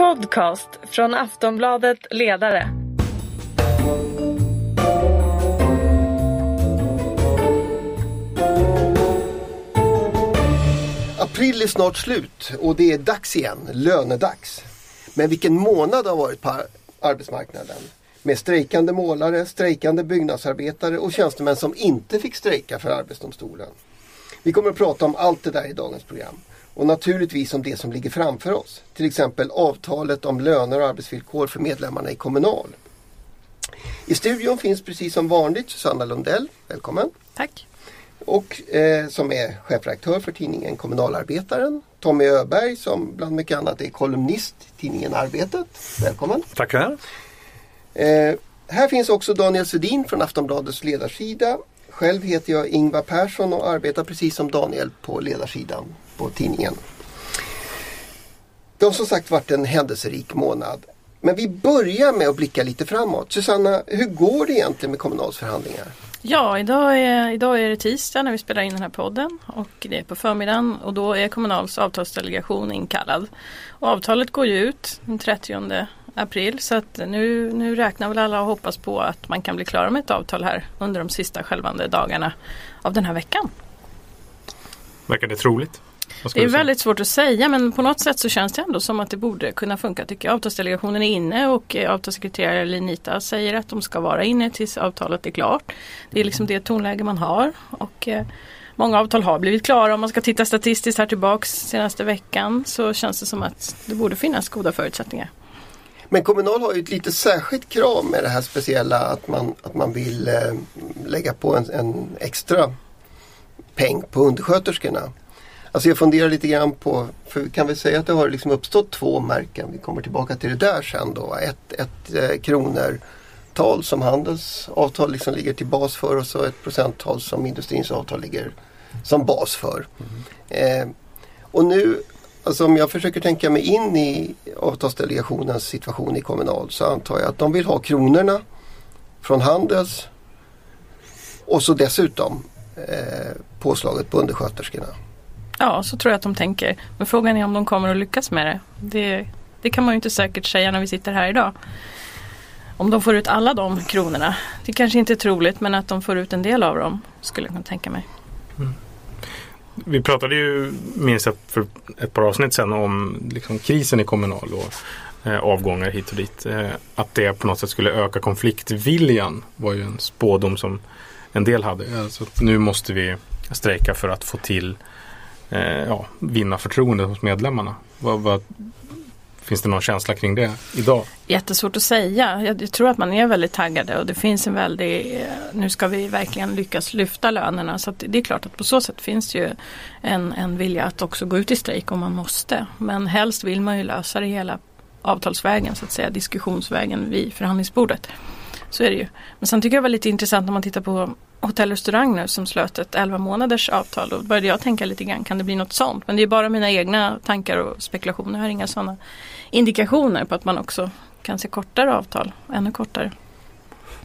podcast från Aftonbladet Ledare. April är snart slut och det är dags igen, lönedags. Men vilken månad har varit på arbetsmarknaden. Med strejkande målare, strejkande byggnadsarbetare och tjänstemän som inte fick strejka för Arbetsdomstolen. Vi kommer att prata om allt det där i dagens program. Och naturligtvis om det som ligger framför oss. Till exempel avtalet om löner och arbetsvillkor för medlemmarna i Kommunal. I studion finns precis som vanligt Susanna Lundell. Välkommen! Tack! Och eh, som är chefredaktör för tidningen Kommunalarbetaren. Tommy Öberg som bland mycket annat är kolumnist i tidningen Arbetet. Välkommen! Tackar! Eh, här finns också Daniel Sedin från Aftonbladets ledarsida. Själv heter jag Ingvar Persson och arbetar precis som Daniel på ledarsidan på tidningen. Det har som sagt varit en händelserik månad. Men vi börjar med att blicka lite framåt. Susanna, hur går det egentligen med Kommunals förhandlingar? Ja, idag är, idag är det tisdag när vi spelar in den här podden och det är på förmiddagen och då är Kommunals avtalsdelegation inkallad. Och avtalet går ju ut den 30 april så att nu, nu räknar väl alla och hoppas på att man kan bli klara med ett avtal här under de sista skälvande dagarna av den här veckan. Verkar det troligt? Det är väldigt svårt att säga men på något sätt så känns det ändå som att det borde kunna funka tycker jag. Avtalsdelegationen är inne och eh, avtalssekreterare Linita säger att de ska vara inne tills avtalet är klart. Det är liksom det tonläge man har. Och, eh, Många avtal har blivit klara. Om man ska titta statistiskt här tillbaks senaste veckan så känns det som att det borde finnas goda förutsättningar. Men Kommunal har ju ett lite särskilt krav med det här speciella att man, att man vill eh, lägga på en, en extra peng på undersköterskorna. Alltså jag funderar lite grann på, för vi kan väl säga att det har liksom uppstått två märken. Vi kommer tillbaka till det där sen då. Ett, ett eh, kronertal som Handels avtal liksom ligger till bas för och så ett procenttal som industrins avtal ligger som bas för. Mm. Eh, och nu, alltså om jag försöker tänka mig in i avtalsdelegationens situation i Kommunal så antar jag att de vill ha kronorna från Handels och så dessutom eh, påslaget på undersköterskorna. Ja, så tror jag att de tänker. Men frågan är om de kommer att lyckas med det. Det, det kan man ju inte säkert säga när vi sitter här idag. Om de får ut alla de kronorna. Det kanske inte är troligt men att de får ut en del av dem skulle jag kunna tänka mig. Vi pratade ju minst för ett par avsnitt sedan om liksom, krisen i Kommunal och eh, avgångar hit och dit. Eh, att det på något sätt skulle öka konfliktviljan var ju en spådom som en del hade. Alltså, nu måste vi strejka för att få till eh, ja, vinna förtroende hos medlemmarna. Vad, vad, finns det någon känsla kring det idag? Jättesvårt att säga. Jag, tror att man är väldigt taggade och det finns en väldig, eh, nu ska vi verkligen lyckas lyfta lönerna. Så det är klart att på så sätt finns det ju en, en vilja att också gå ut i strejk om man måste. Men helst vill man ju lösa det hela avtalsvägen så att säga, diskussionsvägen vid förhandlingsbordet. Så är det ju. Men sen tycker jag det var lite intressant när man tittar på Hotell och restaurang nu som slöt ett 11 månaders avtal. Då började jag tänka lite grann, kan det bli något sånt? Men det är bara mina egna tankar och spekulationer. Jag har inga sådana indikationer på att man också kan se kortare avtal, ännu kortare.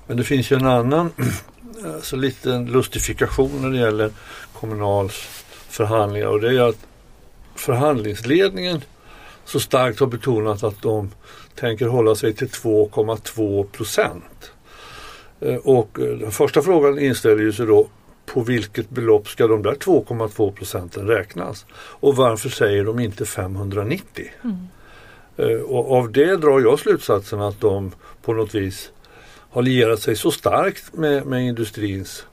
Men det finns ju en annan alltså liten lustifikation när det gäller Kommunals förhandlingar och det är att förhandlingsledningen så starkt har betonat att de tänker hålla sig till 2,2 procent. Eh, och eh, den första frågan inställer sig då på vilket belopp ska de där 2,2 procenten räknas? Och varför säger de inte 590? Mm. Eh, och av det drar jag slutsatsen att de på något vis har lierat sig så starkt med, med industrins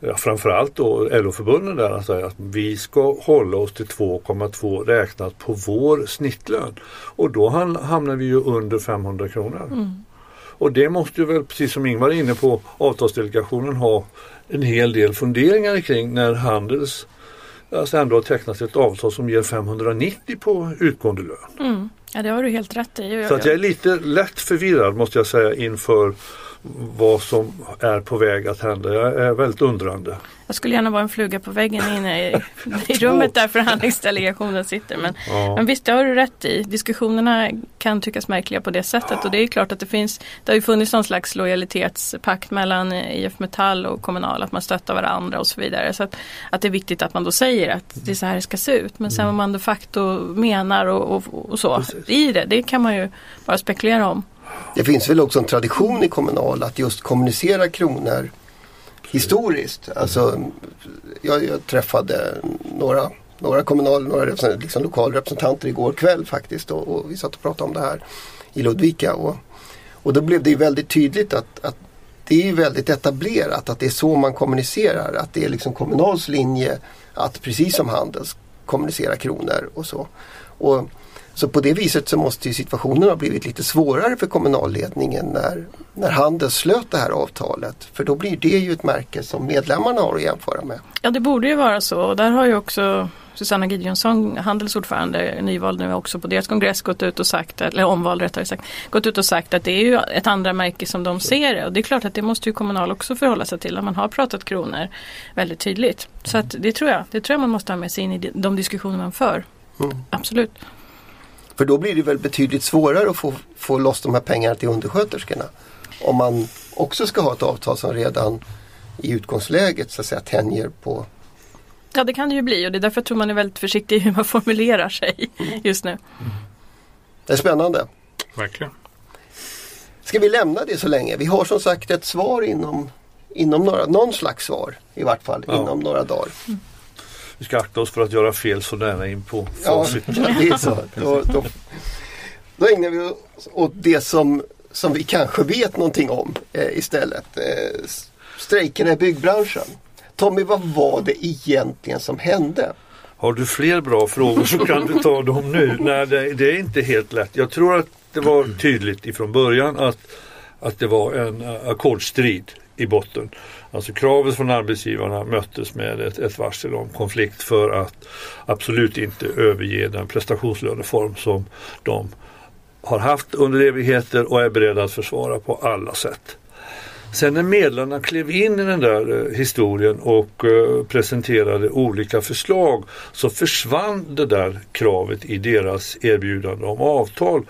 ja, framförallt då LO-förbunden där att säga att vi ska hålla oss till 2,2 räknat på vår snittlön. Och då hamnar vi ju under 500 kronor. Mm. Och det måste ju väl, precis som Ingvar är inne på, avtalsdelegationen ha en hel del funderingar kring när Handels alltså ändå har tecknat ett avtal som ger 590 på utgående lön. Mm. Ja det har du helt rätt i. Så att jag är lite lätt förvirrad måste jag säga inför vad som är på väg att hända. Jag är väldigt undrande. Jag skulle gärna vara en fluga på väggen inne i, i rummet där förhandlingsdelegationen sitter. Men, Ja. men visst, det har du rätt i. Diskussionerna kan tyckas märkliga på det sättet. Och det är klart att det finns, det har ju funnits någon slags lojalitetspakt mellan IF Metall och Kommunal. Att man stöttar varandra och så vidare. Så att, att det är viktigt att man då säger att det är så här det ska se ut. Men sen vad man de facto menar och, och, och så Precis. i det, det kan man ju bara spekulera om. Det finns väl också en tradition i Kommunal att just kommunicera kronor historiskt. Alltså, jag, jag träffade några, några kommunal, några representanter, liksom lokalrepresentanter igår kväll faktiskt och, och vi satt och pratade om det här i Ludvika. Och, och då blev det ju väldigt tydligt att, att det är väldigt etablerat att det är så man kommunicerar. Att det är liksom Kommunals linje att precis som Handels kommunicera kronor och så. Och, så på det viset så måste ju situationen ha blivit lite svårare för kommunalledningen när, när Handels slöt det här avtalet. För då blir det ju ett märke som medlemmarna har att jämföra med. Ja det borde ju vara så och där har ju också Susanna Gideonsson, Handels ordförande, nyvald nu också på deras kongress gått ut och sagt, eller omvald rättare sagt, gått ut och sagt att det är ju ett andra märke som de ser det och det är klart att det måste ju Kommunal också förhålla sig till, att man har pratat kronor väldigt tydligt. Så att det tror jag, det tror jag man måste ha med sig in i de diskussioner man för. Mm. Absolut. För då blir det väl betydligt svårare att få, få loss de här pengarna till undersköterskorna. Om man också ska ha ett avtal som redan i utgångsläget så att säga tänjer på Ja det kan det ju bli och det är därför jag tror man är väldigt försiktig i hur man formulerar sig just nu. Det är spännande. Verkligen. Ska vi lämna det så länge? Vi har som sagt ett svar inom, inom några, någon slags svar i vart fall Ja. inom några dagar. Vi ska akta oss för att göra fel så nära in på Ja, facit. det är så. Då, då, då ägnar vi oss åt det som, som vi kanske vet någonting om eh, istället. Eh, strejkerna i byggbranschen. Tommy, vad var det egentligen som hände? Har du fler bra frågor så kan du ta dem nu. Nej, det, det är inte helt lätt. Jag tror att det var tydligt ifrån början att, att det var en uh, ackordsstrid i botten. Alltså kravet från arbetsgivarna möttes med ett, ett varsel om konflikt för att absolut inte överge den prestationslöneform som de har haft under evigheter och är beredda att försvara på alla sätt. Sen när medlarna klev in i den där eh, historien och eh, presenterade olika förslag så försvann det där kravet i deras erbjudande om avtal.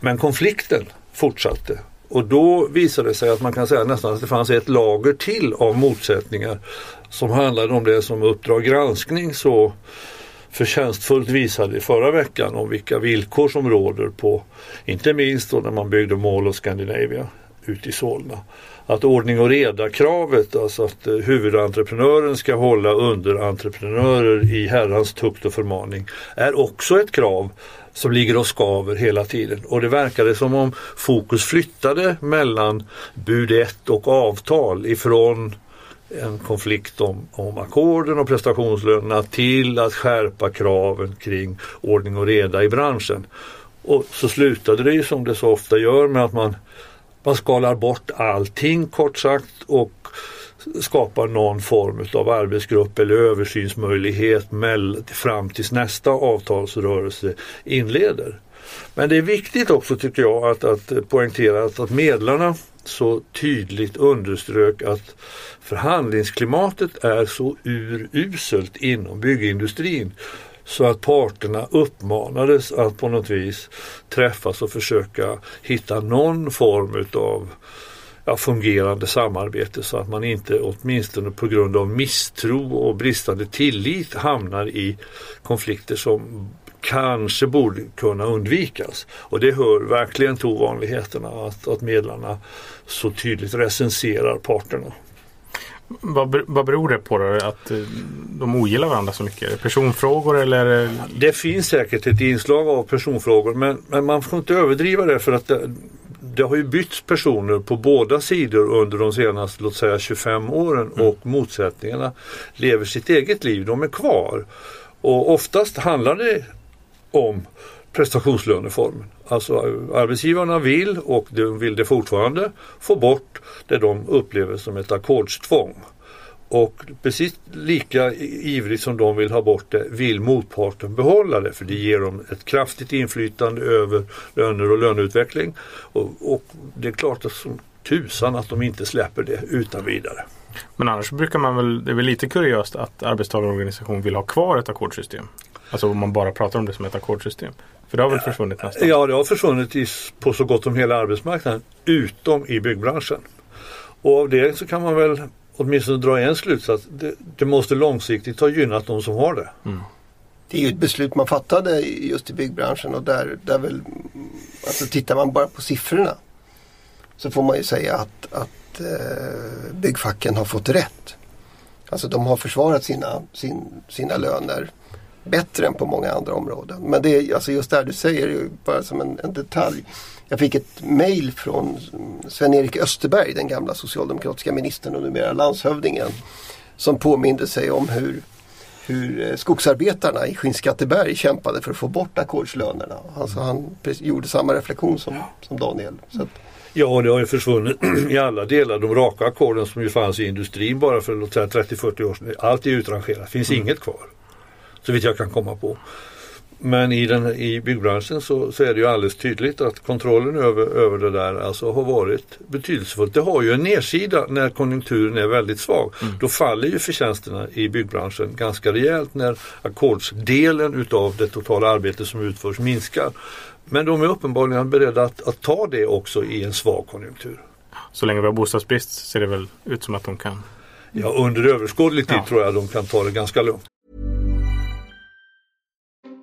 Men konflikten fortsatte. Och då visade det sig att man kan säga nästan att det fanns ett lager till av motsättningar som handlade om det som Uppdrag granskning så förtjänstfullt visade i förra veckan om vilka villkor som råder på, inte minst då när man byggde Mall of Scandinavia ute i Solna. Att ordning och reda kravet, alltså att eh, huvudentreprenören ska hålla underentreprenörer i herrans tukt och förmaning, är också ett krav som ligger och skaver hela tiden. Och det verkade som om fokus flyttade mellan bud 1 och avtal ifrån en konflikt om, om ackorden och prestationslönerna till att skärpa kraven kring ordning och reda i branschen. Och så slutade det ju som det så ofta gör med att man, man skalar bort allting kort sagt och skapar någon form av arbetsgrupp eller översynsmöjlighet fram tills nästa avtalsrörelse inleder. Men det är viktigt också tycker jag att, att poängtera att, att medlarna så tydligt underströk att förhandlingsklimatet är så uruselt inom byggindustrin så att parterna uppmanades att på något vis träffas och försöka hitta någon form utav ja, fungerande samarbete så att man inte åtminstone på grund av misstro och bristande tillit hamnar i konflikter som kanske borde kunna undvikas. Och det hör verkligen till ovanligheterna att, att medlarna så tydligt recenserar parterna. Vad, vad beror det på då? Att eh, de ogillar varandra så mycket? Personfrågor eller? det- Det finns säkert ett inslag av personfrågor men, men man får inte överdriva det för att det, det har ju bytts personer på båda sidor under de senaste låt säga 25 åren och motsättningarna lever sitt eget liv. De är kvar. Och oftast handlar det om prestationslöneformen. Alltså arbetsgivarna vill och de vill det fortfarande få bort det de upplever som ett ackordstvång. Och precis lika ivrigt som de vill ha bort det vill motparten behålla det för det ger dem ett kraftigt inflytande över löner och löneutveckling. Och, och det är klart att som tusan att de inte släpper det utan vidare. Men annars brukar man väl, det är väl lite kuriöst att arbetstagarorganisation vill ha kvar ett ackordsystem. Alltså om man bara pratar om det som ett ackordssystem. För det har väl försvunnit nästan? Ja, det har försvunnit i, på så gott som hela arbetsmarknaden utom i byggbranschen. Och av det så kan man väl åtminstone dra en slutsats. Det, det måste långsiktigt ha gynnat de som har det. Mm. Det är ju ett beslut man fattade just i byggbranschen och där, där väl, alltså tittar man bara på siffrorna så får man ju säga att, att eh, byggfacken har fått rätt. Alltså de har försvarat sina, sin, sina löner bättre än på många andra områden. Men det är alltså just där du säger, bara som en, en detalj. Jag fick ett mail från Sven-Erik Österberg, den gamla socialdemokratiska ministern och numera landshövdingen. Som påminde sig om hur, hur eh, skogsarbetarna i Skinnskatteberg kämpade för att få bort ackordslönerna. Alltså han gjorde samma reflektion som, som Daniel. Så att, Ja, det har ju försvunnit i alla delar. De raka ackorden som ju fanns i industrin bara för 30-40 år sedan. Allt är utrangerat, det finns mm. inget kvar. Så vitt jag kan komma på. Men i, den, i byggbranschen så, så, är det ju alldeles tydligt att kontrollen över, över det där alltså har varit betydelsefullt. Det har ju en nedsida när konjunkturen är väldigt svag. Mm. Då faller ju förtjänsterna i byggbranschen ganska rejält när ackordsdelen utav det totala arbete som utförs minskar. Men de är uppenbarligen beredda att, att ta det också i en svag konjunktur. Så länge vi har bostadsbrist ser det väl ut som att de kan? Ja, under överskådlig tid ja. tror jag de kan ta det ganska lugnt.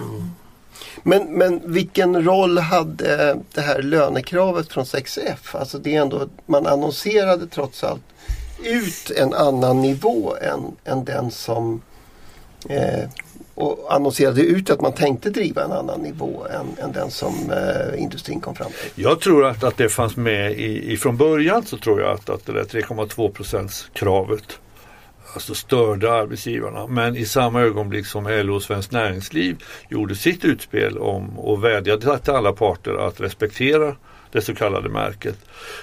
Mm. Men, men vilken roll hade det här lönekravet från 6F? Alltså det är ändå, man annonserade trots allt ut en annan nivå än, än den som eh, och annonserade ut att man tänkte driva en annan nivå än, än den som eh, industrin kom fram till. Jag tror att, att det fanns med i, i från början så tror jag att, att det där 3,2 procents kravet alltså störde arbetsgivarna. Men i samma ögonblick som LO och Svenskt Näringsliv gjorde sitt utspel om och vädjade till alla parter att respektera det så kallade märket.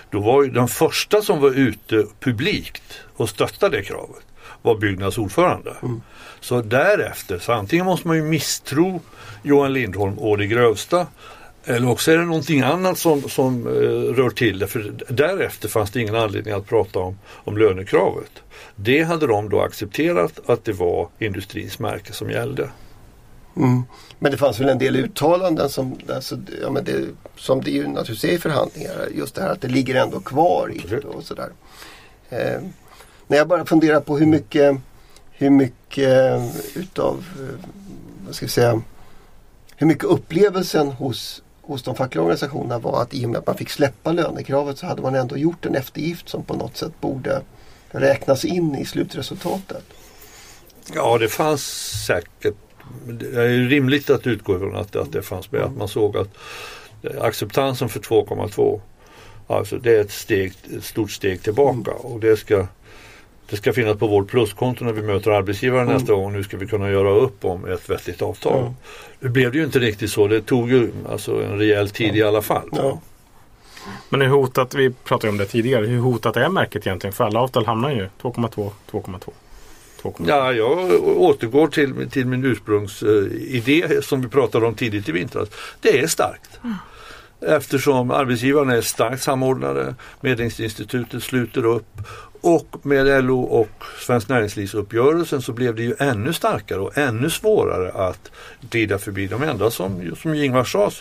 Då var ju den första som var ute publikt och stöttade det kravet var Byggnads ordförande. Mm. Så därefter, så antingen måste man ju misstro Johan Lindholm och det grövsta eller också är det någonting annat som, som eh, rör till det. För därefter fanns det ingen anledning att prata om, om lönekravet. Det hade de då accepterat att det var industrins märke som gällde. Mm. Men det fanns väl en del uttalanden som, alltså, ja, men det, som det ju naturligtvis är i förhandlingar. Just det här att det ligger ändå kvar i och sådär. Eh, när jag bara funderar på hur mycket, hur mycket utav, eh, vad ska vi säga, hur mycket upplevelsen hos, hos de fackliga organisationerna var att i och med att man fick släppa lönekravet så hade man ändå gjort en eftergift som på något sätt borde räknas in i slutresultatet. Ja, det fanns säkert det är rimligt att utgå ifrån att, att det fanns med. Att man såg att acceptansen för 2,2 Alltså det är ett, steg, ett stort steg tillbaka mm. och det ska, det ska finnas på vårt pluskonto när vi möter arbetsgivaren mm. nästa gång. Nu ska vi kunna göra upp om ett vettigt avtal. Mm. Nu blev det ju inte riktigt så. Det tog ju alltså en rejäl tid i alla fall. Ja. Men hur hotat, vi pratade om det tidigare, hur hotat är märket egentligen? För alla avtal hamnar ju 2,2, 2,2. Ja, jag återgår till, till min ursprungsidé som vi pratade om tidigt i vintras. Det är starkt. Mm. Eftersom arbetsgivarna är starkt samordnade, Medlingsinstitutet sluter upp och med LO och Svenskt Näringslivsuppgörelsen så blev det ju ännu starkare och ännu svårare att glida förbi. De enda som, som Ingvar sa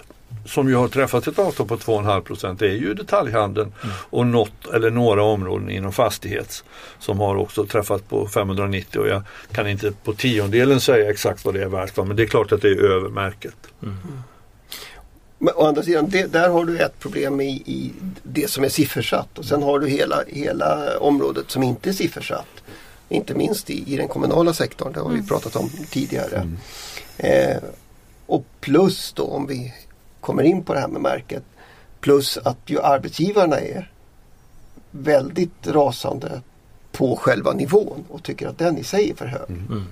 som ju har träffat ett avtal på 2,5 procent det är ju detaljhandeln mm. och något eller några områden inom fastighets som har också träffat på 590 och jag kan inte på tiondelen säga exakt vad det är värt men det är klart att det är över märket. Mm. Men å andra sidan, det, där har du ett problem i, i, det som är siffersatt och sen har du hela, hela området som inte är siffersatt. Inte minst i, i den kommunala sektorn, det har vi mm. pratat om tidigare. Mm. Eh, och plus då om vi kommer in på det här med märket. Plus att ju arbetsgivarna är väldigt rasande på själva nivån och tycker att den i sig är för hög. Mm.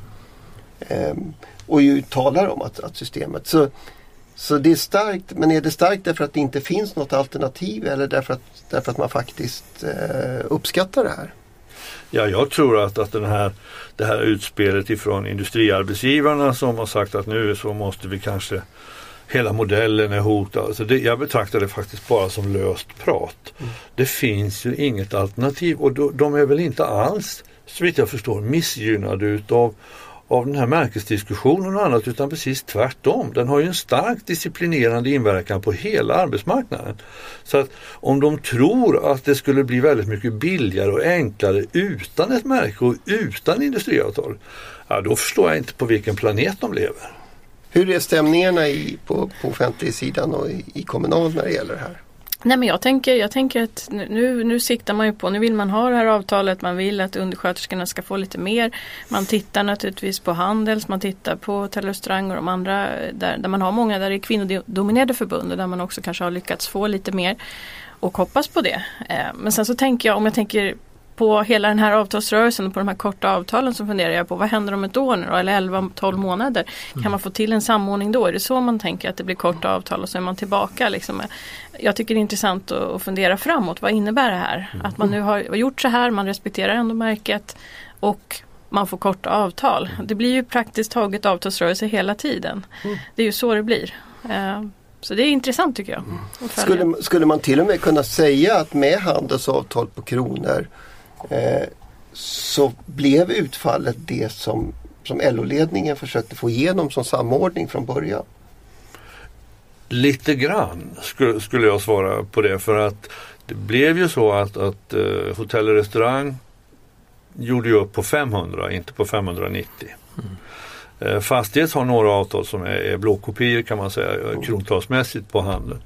Ehm, och ju talar om att, att systemet. Så, så det är starkt, men är det starkt därför att det inte finns något alternativ eller därför att, därför att man faktiskt eh, uppskattar det här? Ja, jag tror att, att den här, det här utspelet ifrån industriarbetsgivarna som har sagt att nu så måste vi kanske Hela modellen är hotad. Alltså det, jag betraktar det faktiskt bara som löst prat. Mm. Det finns ju inget alternativ och då, de är väl inte alls, så vitt jag förstår, missgynnade utav av den här märkesdiskussionen och annat utan precis tvärtom. Den har ju en stark disciplinerande inverkan på hela arbetsmarknaden. Så att om de tror att det skulle bli väldigt mycket billigare och enklare utan ett märke och utan industriavtal, ja, då förstår jag inte på vilken planet de lever. Hur är stämningarna i, på, på offentlig sidan och i, i kommunal när det gäller det här? Nej men jag tänker, jag tänker att nu, nu siktar man ju på, nu vill man ha det här avtalet, man vill att undersköterskorna ska få lite mer. Man tittar naturligtvis på Handels, man tittar på hotell och restaurang och de andra eh, där, där man har många, där det är kvinnodominerade förbund och där man också kanske har lyckats få lite mer och hoppas på det. Eh, men sen så tänker jag, om jag tänker på hela den här avtalsrörelsen och på de här korta avtalen så funderar jag på vad händer om ett år nu då, eller 11-12 månader. Kan Mm. man få till en samordning då? Är det så man tänker att det blir korta avtal och så är man tillbaka? Liksom? Jag tycker det är intressant att fundera framåt. Vad innebär det här? Mm. Att man nu har gjort så här, man respekterar ändå märket och man får korta avtal. Mm. Det blir ju praktiskt taget avtalsrörelse hela tiden. Det är ju så det blir. Eh, Så det är intressant tycker jag. följa. Skulle, skulle man till och med kunna säga att med handelsavtal på kronor eh, så blev utfallet det som, som LO-ledningen försökte få igenom som samordning från början? Lite grann skulle, skulle jag svara på det för att det blev ju så att, att eh, hotell och restaurang gjorde ju upp på 500, inte på 590. Eh, Fastighets har några avtal som är, är blåkopior kan man säga eh, krontalsmässigt på handeln.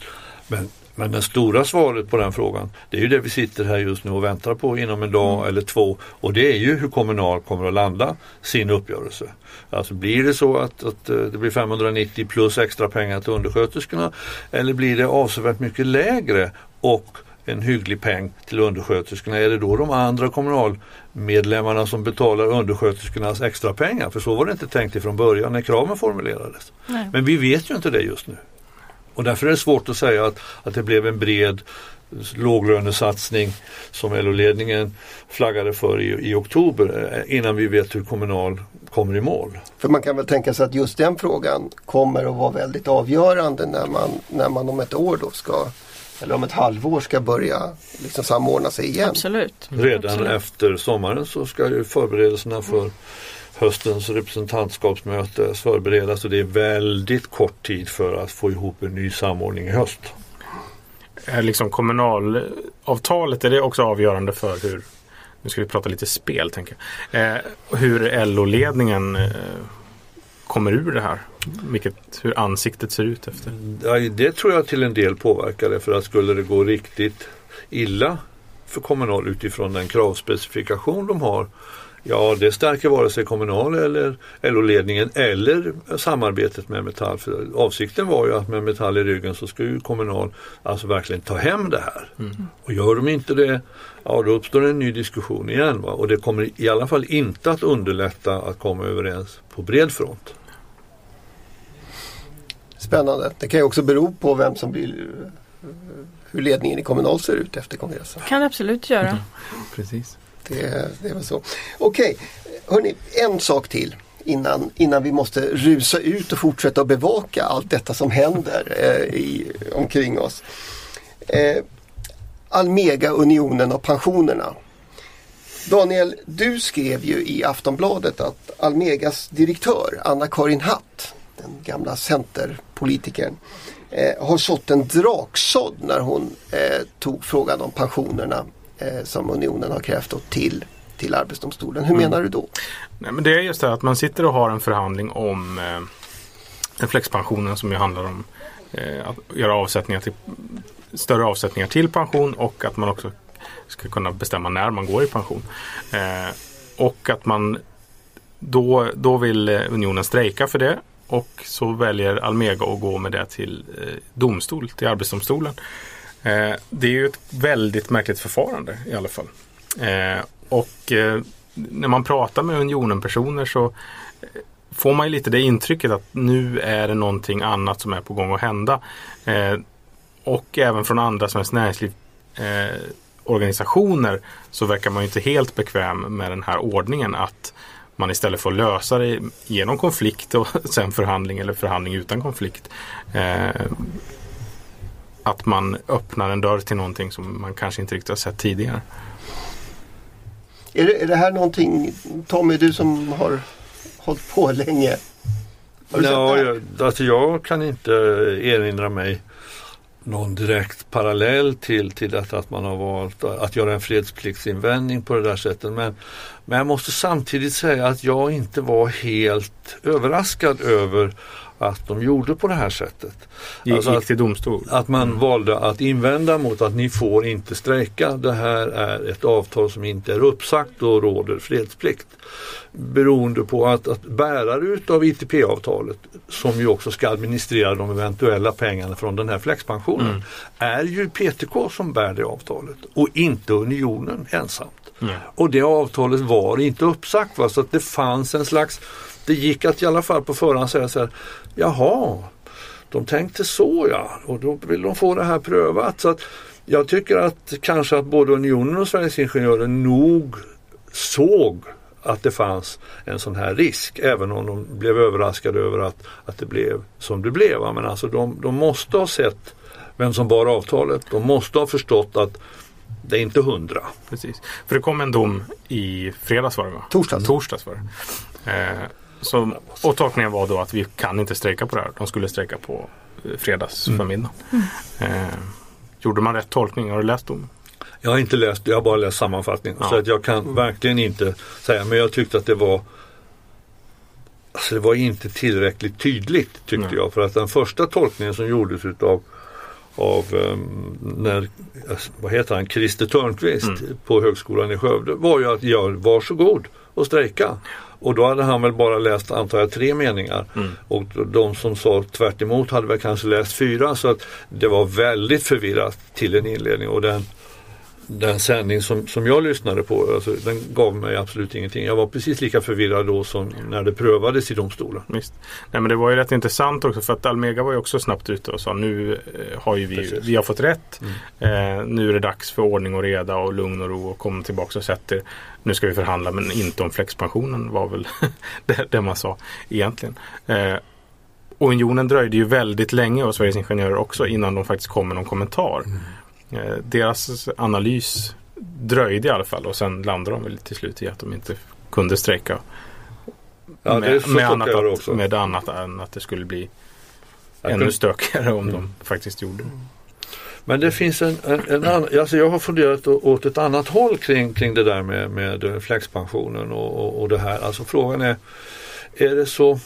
Men, men det stora svaret på den frågan det är ju det vi sitter här just nu och väntar på inom en dag eller två och det är ju hur Kommunal kommer att landa sin uppgörelse. Alltså blir det så att, att eh, det blir 590 plus extra pengar till undersköterskorna eller blir det avsevärt mycket lägre och en hygglig peng till undersköterskorna. Är det då de andra kommunalmedlemmarna som betalar undersköterskornas extra pengar? För så var det inte tänkt ifrån början när kraven formulerades. Nej. Men vi vet ju inte det just nu. Och därför är det svårt att säga att, att det blev en bred låglönesatsning som LO-ledningen flaggade för i, i oktober eh, innan vi vet hur Kommunal kommer i mål. För man kan väl tänka sig att just den frågan kommer att vara väldigt avgörande när man, när man om ett år då ska eller om ett halvår ska börja liksom samordna sig igen. Absolut. Redan Absolut. efter sommaren så ska ju förberedelserna för höstens representantskapsmöte förberedas och det är väldigt kort tid för att få ihop en ny samordning i höst. Är liksom kommunalavtalet, är det också avgörande för hur, nu ska vi prata lite spel tänker jag, eh, hur LO-ledningen eh, kommer ur det här? Vilket, hur ansiktet ser ut efter. Ja, det tror jag till en del påverkar det för att skulle det gå riktigt illa för Kommunal utifrån den kravspecifikation de har Ja, det stärker vare sig Kommunal eller LO-ledningen eller samarbetet med Metall. För avsikten var ju att med Metall i ryggen så ju Kommunal alltså verkligen ta hem det här. Och gör de inte det, ja då uppstår en ny diskussion igen. Va? Och det kommer i alla fall inte att underlätta att komma överens på bred front. Spännande. Det kan ju också bero på vem som blir hur ledningen i Kommunal ser ut efter kongressen. Kan absolut göra. Precis. Det, det var så. Okej, hörni, en sak till innan, innan vi måste rusa ut och fortsätta att bevaka allt detta som händer eh, i, omkring oss. Eh, Almega-unionen och pensionerna. Daniel, du skrev ju i Aftonbladet att Almegas direktör Anna-Karin Hatt, den gamla centerpolitikern, eh, har sått en draksådd när hon eh, tog frågan om pensionerna eh, som unionen har krävt då till, till Arbetsdomstolen. Hur menar du då? Nej, men det är just det att man sitter och har en förhandling om eh, flexpensionen som ju handlar om eh, att göra avsättningar till större avsättningar till pension och att man också ska kunna bestämma när man går i pension. Eh, och att man då, då vill unionen strejka för det och så väljer Almega att gå med det till eh, domstol, till Arbetsdomstolen. Eh, det är ju ett väldigt märkligt förfarande i alla fall. Eh, och eh, när man pratar med Unionen-personer så eh, får man ju lite det intrycket att nu är det någonting annat som är på gång att hända. Eh, och även från andra Svenskt Näringsliv eh, organisationer så verkar man ju inte helt bekväm med den här ordningen att man istället får lösa det genom konflikt och sen förhandling eller förhandling utan konflikt. Eh, att man öppnar en dörr till någonting som man kanske inte riktigt har sett tidigare. Är det, är det här någonting, Tommy, du som har hållit på länge? Har du Ja, sett det här? jag, alltså jag kan inte erinra mig någon direkt parallell till, till detta att man har valt att göra en fredspliktsinvändning på det där sättet. Men, men jag måste samtidigt säga att jag inte var helt överraskad över att de gjorde på det här sättet. Alltså gick till domstol. Att man valde att invända mot att ni får inte strejka. Det här är ett avtal som inte är uppsagt och råder fredsplikt. Beroende på att, att bärare utav ITP-avtalet som ju också ska administrera de eventuella pengarna från den här flexpensionen är ju PTK som bär det avtalet och inte Unionen ensamt. Nej. Och det avtalet var inte uppsagt. Va? Så att det fanns en slags, det gick att i alla fall på förhand säga så här, jaha, de tänkte så ja och då vill de få det här prövat. Så att jag tycker att kanske att både Unionen och Sveriges Ingenjörer nog såg att det fanns en sån här risk även om de blev överraskade över att, att det blev som det blev. Men alltså de, de måste ha sett vem som bar avtalet. De måste ha förstått att det är inte hundra. Precis. För det kom en dom i fredags var det va? Torsdags. Torsdags var det. Eh, så, och tolkningen var då att vi kan inte strejka på det här. De skulle strejka på eh, fredags förmiddag. Eh, gjorde man rätt tolkning? Har du läst domen? Jag har inte läst, jag har bara läst sammanfattningen. Ja. Så att jag kan verkligen inte säga, men jag tyckte att det var Alltså det var inte tillräckligt tydligt tyckte Nej. jag. För att den första tolkningen som gjordes utav av um, när, alltså, vad heter han, Christer Törnqvist på Högskolan i Skövde var ju att ja, varsågod och strejka. Och då hade han väl bara läst antar jag tre meningar. Och de som sa tvärt emot hade väl kanske läst fyra. Så att det var väldigt förvirrat till en inledning. Och den, den sändning som, som jag lyssnade på, alltså, den gav mig absolut ingenting. Jag var precis lika förvirrad då som när det prövades i domstolen. Visst. Nej, men det var ju rätt intressant också för att Almega var ju också snabbt ute och sa nu eh, har ju vi, Precis. vi har fått rätt. Eh, nu är det dags för ordning och reda och lugn och ro och komma tillbaka och sätta er. Nu ska vi förhandla men inte om flexpensionen var väl det, det man sa egentligen. Eh, och unionen dröjde ju väldigt länge och Sveriges Ingenjörer också innan de faktiskt kom med någon kommentar. Eh, deras analys dröjde i alla fall och sen landade de väl till slut i att de inte kunde strejka Ja, med, med, annat att, med annat än att det skulle bli Jag ännu kunde- stökigare om de faktiskt gjorde det. Men det finns en, en, en annan, alltså jag har funderat åt ett annat håll kring, kring det där med, med eh, flexpensionen och, och, och det här. Alltså frågan är, är det så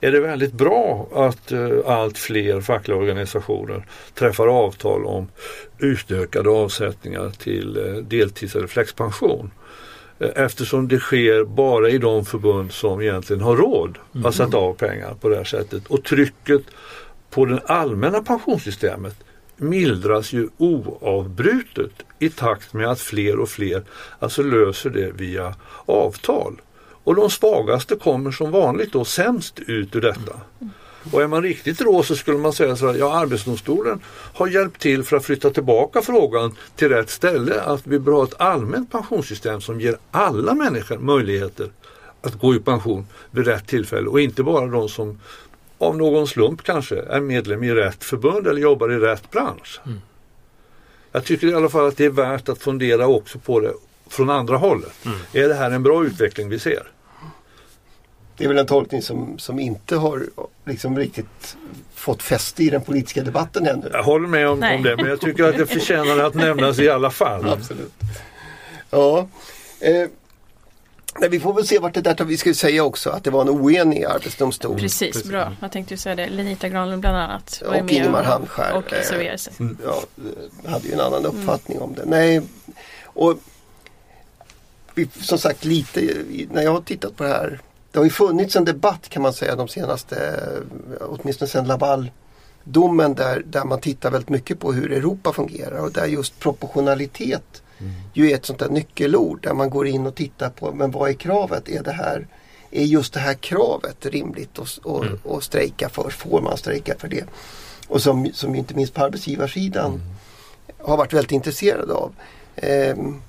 är det väldigt bra att eh, allt fler fackliga organisationer träffar avtal om utökade avsättningar till eh, deltids eller flexpension? Eh, Eftersom det sker bara i de förbund som egentligen har råd att sätta av pengar på det här sättet. Och trycket på det allmänna pensionssystemet mildras ju oavbrutet i takt med att fler och fler alltså löser det via avtal. Och de svagaste kommer som vanligt då sämst ut ur detta. Och är man riktigt rå så skulle man säga så här, ja Arbetsdomstolen har hjälpt till för att flytta tillbaka frågan till rätt ställe. Att vi bör ha ett allmänt pensionssystem som ger alla människor möjligheter att gå i pension vid rätt tillfälle och inte bara de som av någon slump kanske är medlem i rätt förbund eller jobbar i rätt bransch. Jag tycker i alla fall att det är värt att fundera också på det från andra hållet. Är det här en bra utveckling vi ser? Det är väl en tolkning som, som inte har liksom riktigt fått fäste i den politiska debatten ännu. Jag håller med om, om det men jag tycker att det förtjänar att nämnas i alla fall. Absolut. Ja. Eh, men vi får väl se vart det där tar. Vi ska ju säga också att det var en oenig arbetsdomstol. Precis, bra. Jag tänkte ju säga det. Lenita Granlund bland annat. var Och Ingemar Handskär, Och eh, reserverade sig. Ja, eh, hade ju en annan uppfattning om det. Nej, och vi, som sagt lite, när jag har tittat på det här. Det har ju funnits en debatt kan man säga de senaste, åtminstone sedan Laval domen där, där man tittar väldigt mycket på hur Europa fungerar och där just proportionalitet ju är ett sånt där nyckelord där man går in och tittar på men vad är kravet? Är det här är just det här kravet rimligt att och, Mm. och strejka för? Får man strejka för det? Och som, som inte minst på arbetsgivarsidan har varit väldigt intresserad av. Ehm,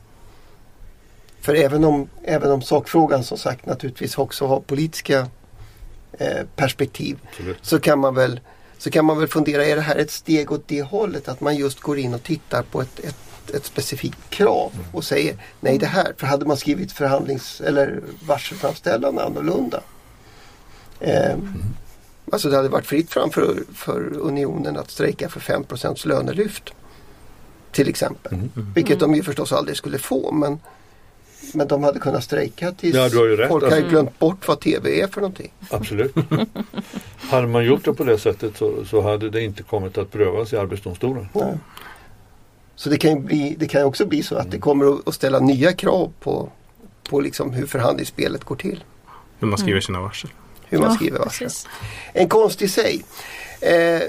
för även om, även om sakfrågan som sagt naturligtvis också har politiska eh, perspektiv Absolut. så kan man väl så kan man väl fundera, är det här ett steg åt det hållet? Att man just går in och tittar på ett, ett, ett specifikt krav och säger nej det här, för hade man skrivit förhandlings eller varselframställan annorlunda. Eh, Alltså det hade varit fritt fram för, för unionen att strejka för 5% lönelyft. Till exempel. Mm. Vilket de ju förstås aldrig skulle få men, men de hade kunnat strejka tills Ja, du har ju rätt. folk hade Alltså- glömt bort vad TV är för någonting. Absolut. hade man gjort det på det sättet så, så hade det inte kommit att prövas i Arbetsdomstolen. Nej. Så det kan ju bli, det kan också bli så att det kommer att- att ställa nya krav på, på liksom hur förhandlingsspelet går till. Hur man skriver sina varsel. Hur man Ja, skriver varsel. precis. En konst i sig. Eh,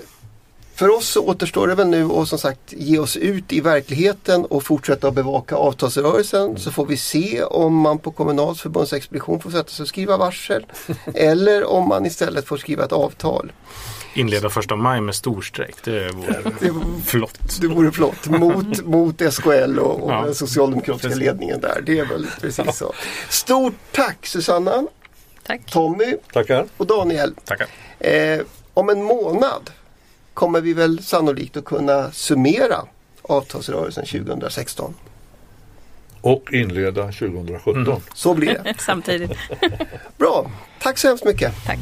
för oss så återstår det väl nu att som sagt ge oss ut i verkligheten och fortsätta att bevaka avtalsrörelsen. Så får vi se om man på Kommunals förbundsexpedition får sätta sig och skriva varsel. eller om man istället får skriva ett avtal. Inleda första maj med storstrejk. Det vore Det, flott. det vore flott mot, mot SKL och, och Ja. den socialdemokratiska Precis. ledningen där. Det är väl precis så. Stort tack Susanna, Tack. Tommy Tackar. och Daniel. Tackar. Eh, om en månad kommer vi väl sannolikt att kunna summera avtalsrörelsen 2016. Och inleda 2017. Mm. Så blir det. Samtidigt. Bra, tack så hemskt mycket. Tack.